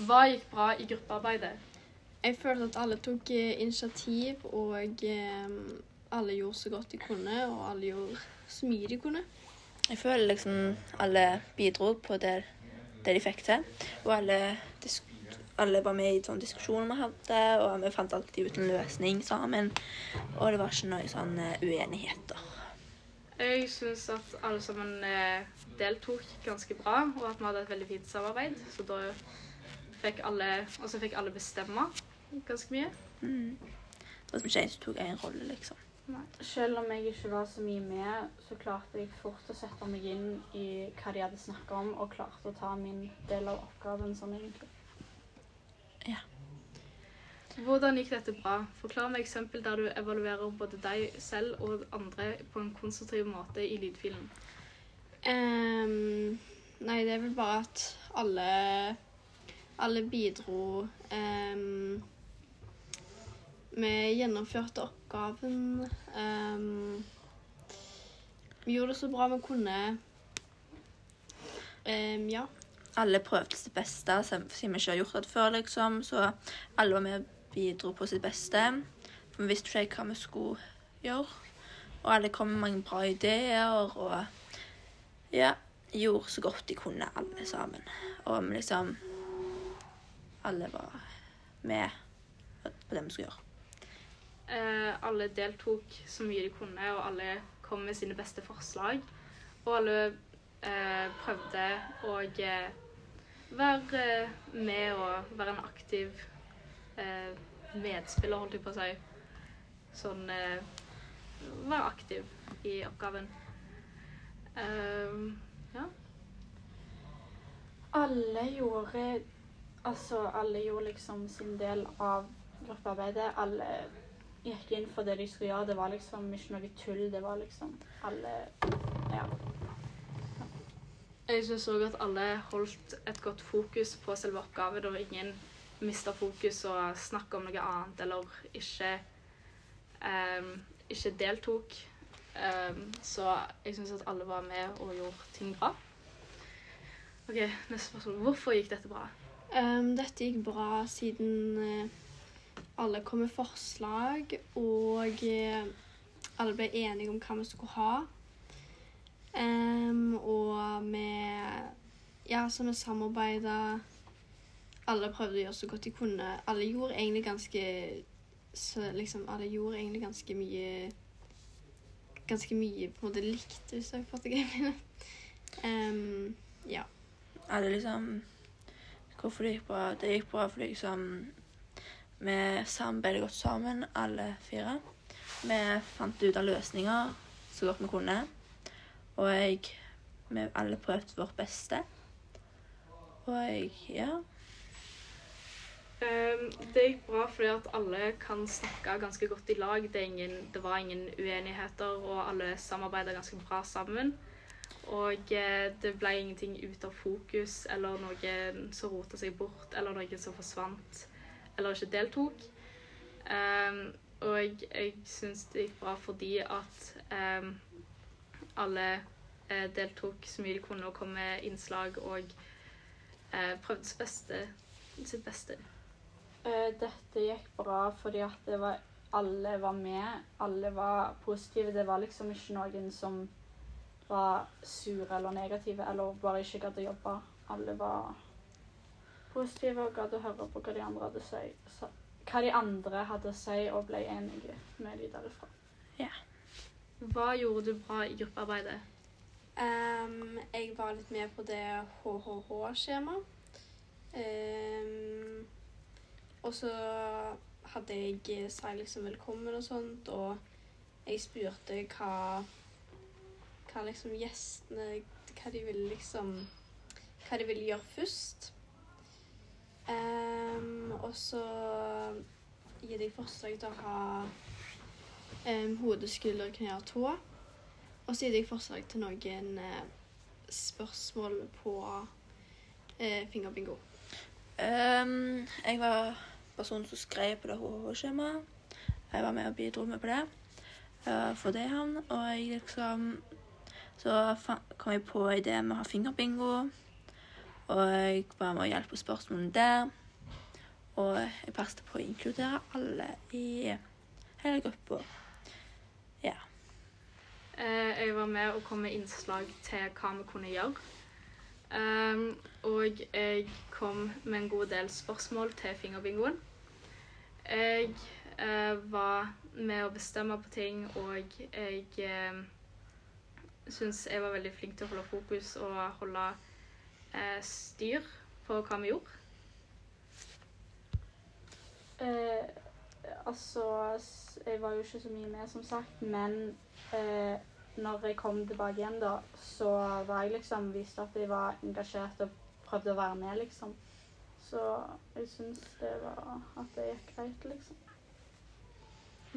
Hva gikk bra i gruppearbeidet? Jeg følte at alle tok eh, initiativ, og eh, alle gjorde så godt de kunne, og alle gjorde så mye de kunne. Jeg føler liksom alle bidro på det, det de fikk til. Og alle, alle var med i sånne diskusjoner vi hadde, og vi fant alltid ut en løsning sammen. Og det var ikke noe sånn eh, uenigheter. Jeg syns at alle sammen deltok ganske bra, og at vi hadde et veldig fint samarbeid. Så da fikk alle Og så fikk alle bestemme ganske mye. Mm. Det var ikke en som tok en rolle, liksom. Selv om jeg ikke var så mye med, så klarte jeg fort å sette meg inn i hva de hadde snakka om, og klarte å ta min del av oppgaven sånn egentlig. Hvordan gikk dette bra? Forklar meg eksempel der du evaluerer både deg selv og andre på en konstruktiv måte i lydfilen. Um, nei, det er vel bare at alle alle bidro. Um, vi gjennomførte oppgaven. Um, vi gjorde det så bra vi kunne. Um, ja. Alle prøvde sitt beste, siden vi ikke har gjort det før, liksom. Så alle var med og bidro på sitt beste. Vi visste ikke hva vi skulle gjøre. Og alle kom med mange bra ideer, og ja, gjorde så godt de kunne, alle sammen. Og liksom Alle var med på det vi skulle gjøre. Eh, alle deltok så mye de kunne, og alle kom med sine beste forslag. Og alle eh, prøvde å eh, være med og være en aktiv eh, medspiller, holdt jeg på å si. Sånn eh, Være aktiv i oppgaven. Eh, ja. Alle gjorde Altså, alle gjorde liksom sin del av gruppearbeidet. Alle gikk inn for det de skulle gjøre. Det var liksom ikke noe tull. Det var liksom alle Ja. Jeg syns òg at alle holdt et godt fokus på selve oppgaven, og ingen mista fokus og snakka om noe annet eller ikke um, ikke deltok. Um, så jeg syns at alle var med og gjorde ting bra. OK, neste spørsmål. Hvorfor gikk dette bra? Ehm, dette gikk bra siden eh, alle kom med forslag, og eh, alle ble enige om hva vi skulle ha. Um, og vi Ja, så vi samarbeida. Alle prøvde å gjøre så godt de kunne. Alle gjorde egentlig ganske så liksom Alle gjorde egentlig ganske mye Ganske mye på en måte likt, hvis jeg får det greit. um, ja. Alle liksom Hvorfor det gikk bra? Det gikk bra fordi liksom vi samarbeidet godt sammen, alle fire. Vi fant ut av løsninger så godt vi kunne. Og jeg Vi alle prøvde vårt beste. Og jeg Ja. Um, det gikk bra fordi at alle kan snakke ganske godt i lag. Det, ingen, det var ingen uenigheter, og alle samarbeider ganske bra sammen. Og eh, det ble ingenting ut av fokus eller noen som rota seg bort, eller noen som forsvant eller ikke deltok. Um, og jeg, syns det gikk bra fordi at um, alle uh, deltok så mye de kunne og kom med innslag og uh, prøvde sitt beste. Sitt beste. Uh, dette gikk bra fordi at var, alle var med. Alle var positive. Det var liksom ikke noen som var sure eller negative eller bare ikke gadd å jobbe. Alle var positive og gadd å høre på hva de andre hadde å si. Så, hva de andre hadde å si, og ble enige med de derifra. Hva gjorde du bra i gruppearbeidet? Um, jeg var litt med på det HHH-skjemaet. Um, og så hadde jeg sa liksom velkommen og sånt, og jeg spurte hva hva liksom gjestene Hva de ville liksom Hva de ville gjøre først. Um, og så gir de forslag til å ha um, hode, skulder, kne og tå. Og så gir de forslag til noen uh, spørsmål på uh, fingerbingo. Um, jeg var personen som skrev på det HH-skjemaet. Jeg var med og bidro med på det. Uh, for det han. Og jeg liksom Så kom jeg på ideen med å ha fingerbingo. Og jeg var med å hjelpe på spørsmålene der. Og jeg passet på å inkludere alle i hele gruppa. Ja. Eh, jeg var med og kom med innslag til hva vi kunne gjøre. Um, og jeg kom med en god del spørsmål til fingerbingoen. Jeg uh, var med å bestemme på ting, og jeg eh, syns jeg var veldig flink til å holde fokus og holde eh, styr på hva vi gjorde. Eh, altså, jeg var jo ikke så mye med, som sagt, men eh, når jeg kom tilbake igjen, da, så var jeg liksom viste at jeg var engasjert og prøvde å være med, liksom. Så jeg syns det var at det gikk greit, liksom.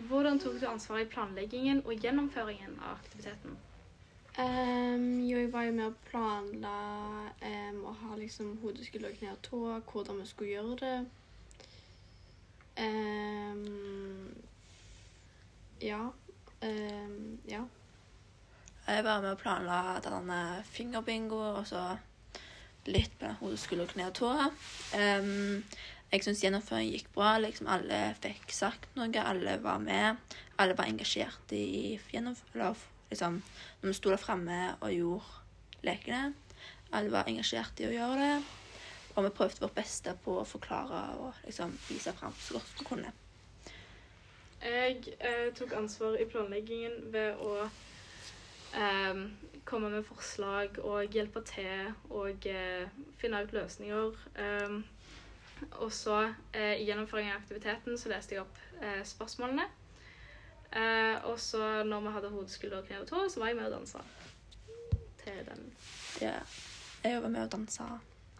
Hvordan tok du ansvaret i planleggingen og gjennomføringen av aktiviteten? Ehm, jo, jeg var jo med å planla um, å ha liksom hode, skulder, ned og tå, hvordan vi skulle gjøre det. Um, ja. Ehm, ja. Jeg var med å planla denne fingerbingo og så litt på hode, skulder, kne og tå. Um, jeg syns gjennomføringen gikk bra. Liksom Alle fikk sagt noe, alle var med. Alle var engasjert i gjennomf- eller, liksom, Når vi sto der framme og gjorde lekene. Alle var engasjert i å gjøre det. Og vi prøvde vårt beste på å forklare og liksom, vise fram så godt vi kunne. Jeg eh, tok ansvar i planleggingen ved å eh, komme med forslag og hjelpe til og eh, finne ut løsninger. Eh, og så eh, i gjennomføringen av aktiviteten så leste jeg opp eh, spørsmålene. Eh, og så når vi hadde hode, skulder, kne og tå, så var jeg med og dansa til den. Ja. Jeg var med å danse.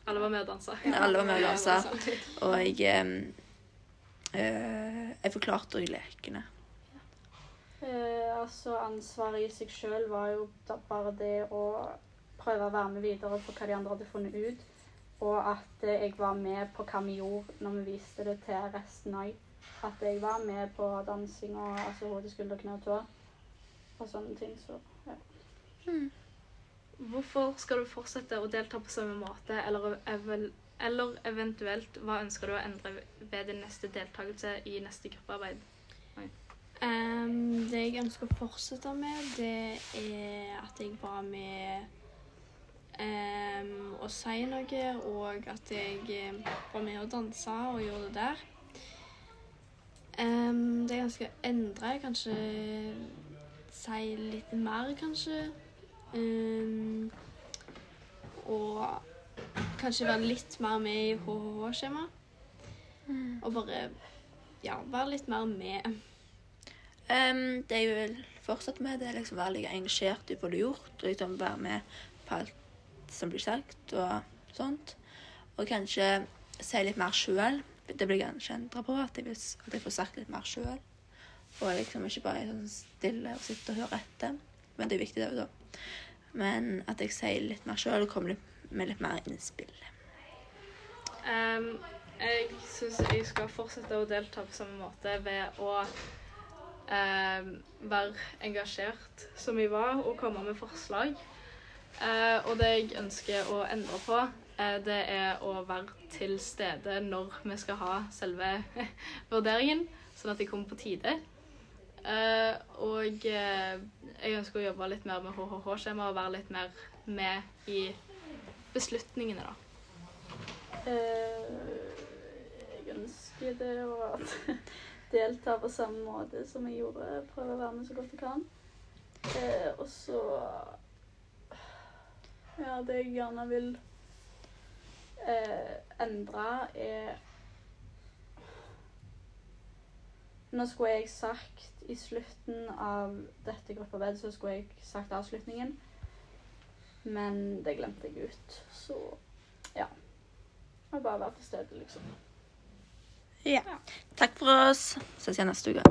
Alle var med og dansa. Alle var med og dansa. Og jeg eh, Jeg forklarte òg lekene. Eh, altså, ansvaret i seg sjøl var jo da bare det å prøve å være med videre på hva de andre hadde funnet ut. Og at eh, jeg var med på hva vi gjorde når vi viste det til resten òg. At jeg var med på dansing og altså hode, skulder, kne og tå. Og sånne ting. Så ja. Hvorfor skal du fortsette å delta på samme måte, eller, eller eventuelt hva ønsker du å endre ved din neste deltakelse i neste gruppearbeid? Um, det jeg ønsker å fortsette med, det er at jeg var med um, å si noe, og at jeg eh, var med å danse og gjorde det der. Ehm, det er ganske å endre, kanskje si litt mer, kanskje. Um, og kanskje være litt mer med i HHH-skjemaet. Og bare ja, være litt mer med. Um, det jeg vil fortsette med, det er liksom være like engasjert i hva du har gjort, og liksom være med på alt som blir sagt og sånt. Og kanskje si litt mer sjøl. Det blir kanskje endra på, at jeg, vil, at jeg får sagt litt mer sjøl. Og liksom ikke bare sånn stille og sitte og høre etter. Men det er viktig, det òg, da. Men at jeg sier litt mer sjøl og kommer med litt mer innspill. Um, jeg syns jeg skal fortsette å delta på samme måte ved å um, være engasjert som jeg var, og komme med forslag. Eh, og det jeg ønsker å endre på, eh, det er å være til stede når vi skal ha selve vurderingen, sånn at de kommer på tide. Eh, og eh, jeg ønsker å jobbe litt mer med HHH-skjema og være litt mer med i beslutningene, da. Eh, jeg ønsker det å delta på samme måte som jeg gjorde. Prøve å være med så godt jeg kan. Eh, og så Ja, det jeg gjerne vil eh, endre, er Nå skulle jeg sagt i slutten av dette gruppearbeidet så skulle jeg sagt avslutningen. Men det glemte jeg ut. Så ja. Må bare være til stede, liksom. Ja. Takk for oss. Ses igjen neste uke.